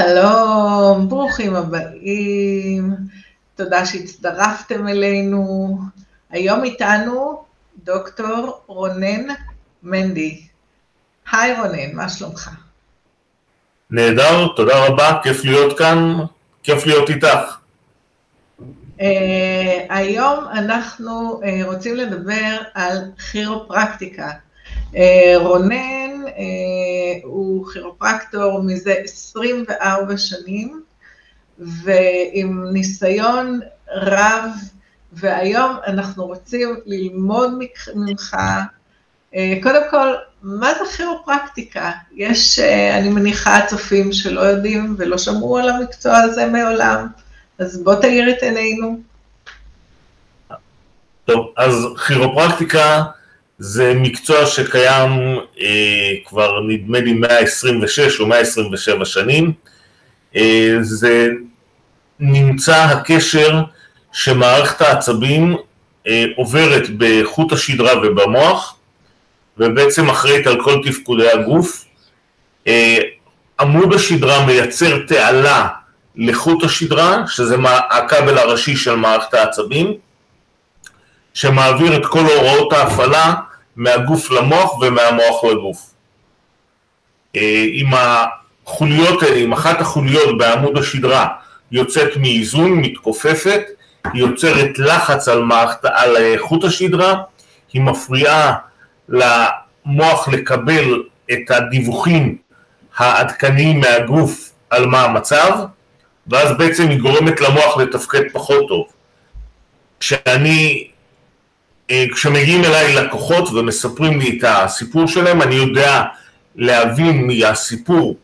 שלום, ברוכים הבאים, תודה שהצטרפתם אלינו. היום איתנו דוקטור רונן מנדי. היי רונן, מה שלומך? נהדר, תודה רבה, כיף להיות כאן, כיף להיות איתך. Uh, היום אנחנו uh, רוצים לדבר על כירופרקטיקה. Uh, רונן הוא כירופרקטור מזה 24 שנים, ועם ניסיון רב, והיום אנחנו רוצים ללמוד ממך, uh, קודם כל, מה זה כירופרקטיקה? יש, uh, אני מניחה, צופים שלא יודעים ולא שמעו על המקצוע הזה מעולם. אז בוא תאיר את עינינו. טוב, אז כירופרקטיקה זה מקצוע שקיים אה, כבר נדמה לי 126 או 127 שנים. אה, זה נמצא הקשר שמערכת העצבים אה, עוברת בחוט השדרה ובמוח, ובעצם אחראית על כל תפקודי הגוף. אה, עמוד השדרה מייצר תעלה לחוט השדרה, שזה הכבל הראשי של מערכת העצבים, שמעביר את כל הוראות ההפעלה מהגוף למוח ומהמוח לגוף. עם אה, החוליות האלה, עם אחת החוליות בעמוד השדרה יוצאת מאיזון, מתכופפת, היא יוצרת לחץ על, מערכת, על חוט השדרה, היא מפריעה למוח לקבל את הדיווחים העדכניים מהגוף על מה המצב, ואז בעצם היא גורמת למוח לתפקד פחות טוב. כשאני, כשמגיעים אליי לקוחות ומספרים לי את הסיפור שלהם, אני יודע להבין מהסיפור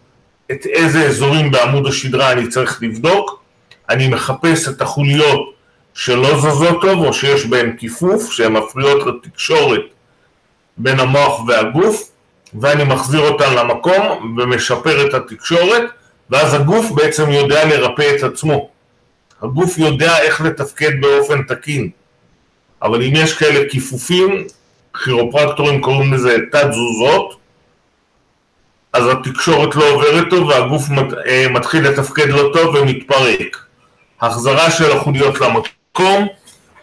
את איזה אזורים בעמוד השדרה אני צריך לבדוק, אני מחפש את החוליות שלא זזות טוב או שיש בהן כיפוף, שהן מפריעות לתקשורת בין המוח והגוף, ואני מחזיר אותן למקום ומשפר את התקשורת, ואז הגוף בעצם יודע לרפא את עצמו. הגוף יודע איך לתפקד באופן תקין. אבל אם יש כאלה כיפופים, כירופרקטורים קוראים לזה תת תזוזות, אז התקשורת לא עוברת טוב והגוף אה, מתחיל לתפקד לא טוב ומתפרק. החזרה של החוליות למקום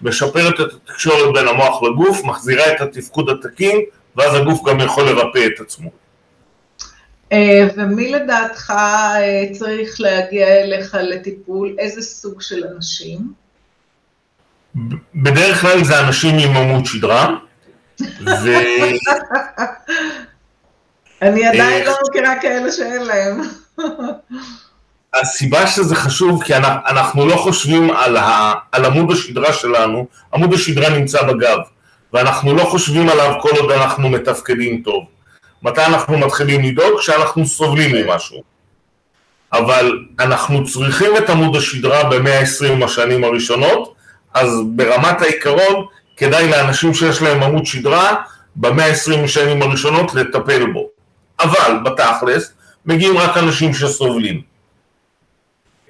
משפרת את התקשורת בין המוח לגוף, מחזירה את התפקוד התקין, ואז הגוף גם יכול לרפא את עצמו. אה, ומי לדעתך אה, צריך להגיע אליך לטיפול? איזה סוג של אנשים? בדרך כלל זה אנשים עם עמוד שדרה. ו... אני עדיין אה, לא מכירה כאלה שאין להם. הסיבה שזה חשוב, כי אנחנו לא חושבים על, ה, על עמוד השדרה שלנו, עמוד השדרה נמצא בגב, ואנחנו לא חושבים עליו כל עוד אנחנו מתפקדים טוב. מתי אנחנו מתחילים לדאוג? כשאנחנו סובלים ממשהו. אבל אנחנו צריכים את עמוד השדרה ב-120 השנים הראשונות, אז ברמת העיקרון כדאי לאנשים שיש להם עמוד שדרה ב-120 השנים הראשונות לטפל בו. אבל בתכלס מגיעים רק אנשים שסובלים.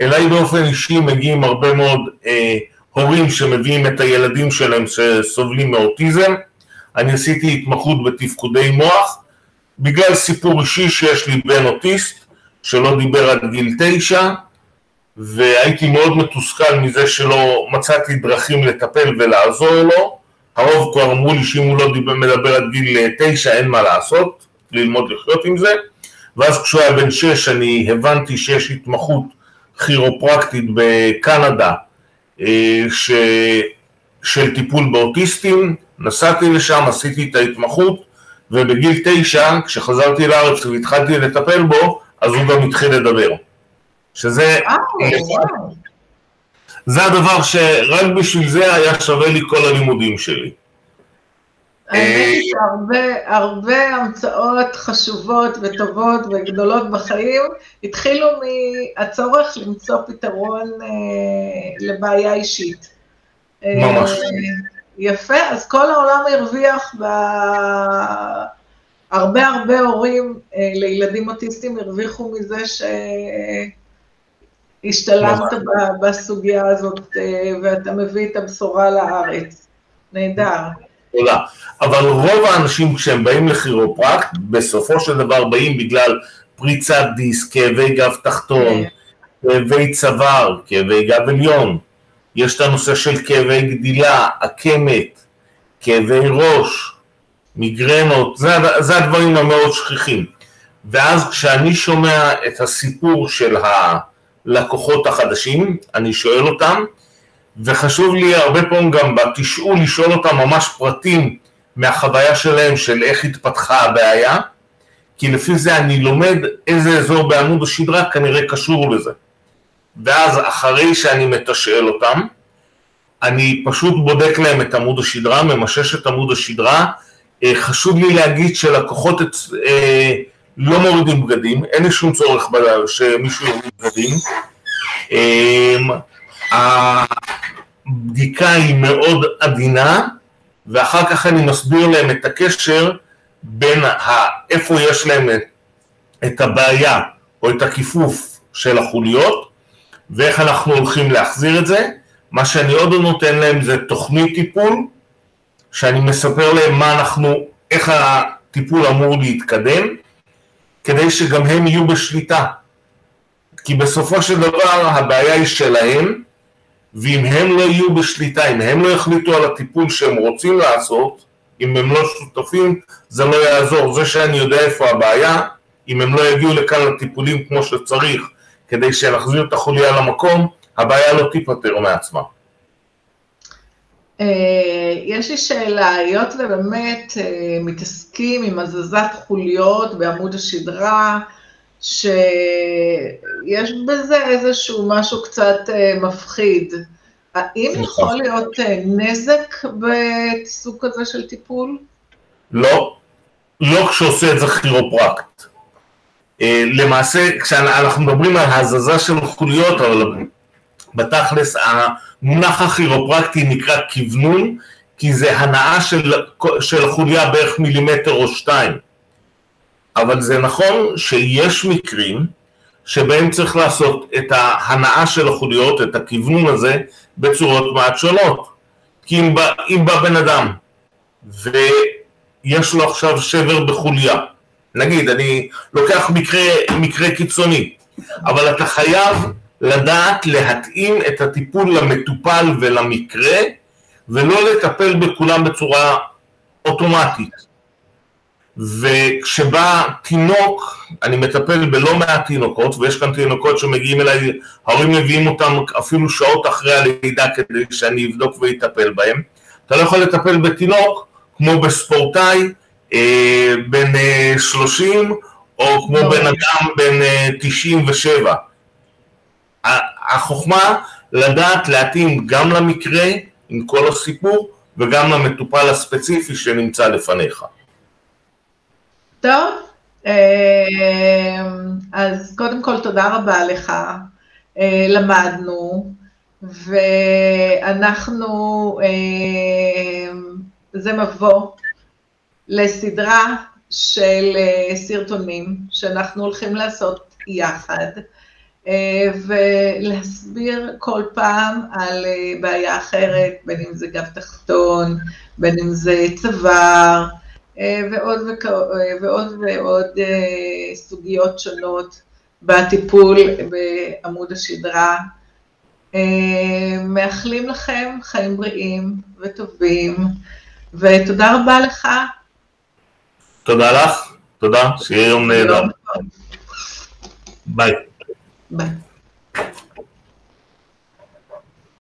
אליי באופן אישי מגיעים הרבה מאוד אה, הורים שמביאים את הילדים שלהם שסובלים מאוטיזם. אני עשיתי התמחות בתפקודי מוח, בגלל סיפור אישי שיש לי בן אוטיסט שלא דיבר עד גיל תשע והייתי מאוד מתוסכל מזה שלא מצאתי דרכים לטפל ולעזור לו. הרוב כבר אמרו לי שאם הוא לא מדבר עד גיל תשע אין מה לעשות, ללמוד לחיות עם זה. ואז כשהוא היה בן שש אני הבנתי שיש התמחות כירופרקטית בקנדה אה, ש... של טיפול באוטיסטים, נסעתי לשם, עשיתי את ההתמחות ובגיל תשע, כשחזרתי לארץ והתחלתי לטפל בו, אז הוא גם התחיל לדבר. שזה... זה הדבר שרק בשביל זה היה שווה לי כל הלימודים שלי. האמת שהרבה הרבה המצאות חשובות וטובות וגדולות בחיים התחילו מהצורך למצוא פתרון אה, לבעיה אישית. ממש. אה, יפה, אז כל העולם הרוויח, ב... הרבה הרבה הורים אה, לילדים אוטיסטים הרוויחו מזה שהשתלמת בסוגיה הזאת אה, ואתה מביא את הבשורה לארץ. נהדר. תודה. אבל רוב האנשים כשהם באים לכירופרקט, בסופו של דבר באים בגלל פריצת דיסק, כאבי גב תחתון, כאבי צוואר, כאבי גב עליון, יש את הנושא של כאבי גדילה, עקמת, כאבי ראש, מיגרנות, זה, זה הדברים המאוד שכיחים. ואז כשאני שומע את הסיפור של הלקוחות החדשים, אני שואל אותם, וחשוב לי הרבה פעמים גם בתשאול לשאול אותם ממש פרטים מהחוויה שלהם של איך התפתחה הבעיה, כי לפי זה אני לומד איזה אזור בעמוד השדרה כנראה קשור לזה. ואז אחרי שאני מתשאל אותם, אני פשוט בודק להם את עמוד השדרה, ממשש את עמוד השדרה. אה, חשוב לי להגיד שלקוחות אה, לא מורידים בגדים, אין לי שום צורך שמישהו יוריד בגדים. אה, הבדיקה היא מאוד עדינה, ואחר כך אני מסביר להם את הקשר בין איפה יש להם את הבעיה או את הכיפוף של החוליות, ואיך אנחנו הולכים להחזיר את זה. מה שאני עוד לא נותן להם זה תוכנית טיפול, שאני מספר להם מה אנחנו, איך הטיפול אמור להתקדם, כדי שגם הם יהיו בשליטה. כי בסופו של דבר הבעיה היא שלהם, ואם הם לא יהיו בשליטה, אם הם לא יחליטו על הטיפול שהם רוצים לעשות, אם הם לא שותפים, זה לא יעזור. זה שאני יודע איפה הבעיה, אם הם לא יגיעו לכאן לטיפולים כמו שצריך, כדי שנחזיר את החוליה למקום, הבעיה לא תיפתר מעצמה. אה, יש לי שאלה, היות ובאמת אה, מתעסקים עם הזזת חוליות בעמוד השדרה, שיש בזה איזשהו משהו קצת אה, מפחיד. האם. יכול להיות נזק בסוג כזה של טיפול? לא, לא כשעושה את זה כירופרקט. למעשה, כשאנחנו מדברים על הזזה של חוליות, אבל בתכלס המונח הכירופרקטי נקרא כוונון, כי זה הנאה של, של החוליה בערך מילימטר או שתיים. אבל זה נכון שיש מקרים שבהם צריך לעשות את ההנאה של החוליות, את הכוונון הזה, בצורות מעט שונות. כי אם בא, אם בא בן אדם ויש לו עכשיו שבר בחוליה, נגיד, אני לוקח מקרה, מקרה קיצוני, אבל אתה חייב לדעת להתאים את הטיפול למטופל ולמקרה, ולא לטפל בכולם בצורה אוטומטית. וכשבא תינוק, אני מטפל בלא מעט תינוקות, ויש כאן תינוקות שמגיעים אליי, ההורים מביאים אותם אפילו שעות אחרי הלידה כדי שאני אבדוק ואטפל בהם. אתה לא יכול לטפל בתינוק כמו בספורטאי אה, בן אה, 30, או כמו לא. בן אדם בן אה, 97. החוכמה לדעת להתאים גם למקרה עם כל הסיפור וגם למטופל הספציפי שנמצא לפניך. טוב, אה, אז קודם כל תודה רבה לך, אה, למדנו, ואנחנו, אה, זה מבוא לסדרה של סרטונים שאנחנו הולכים לעשות יחד. אה, ולהסביר כל פעם על אה, בעיה אחרת, בין אם זה גב תחתון, בין אם זה צוואר, אה, ועוד ועוד, ועוד סוגיות שונות בטיפול בעמוד השדרה. מאחלים לכם חיים בריאים וטובים, ותודה רבה לך. תודה לך, תודה, שיהיה יום נהדר. ביי. Bye.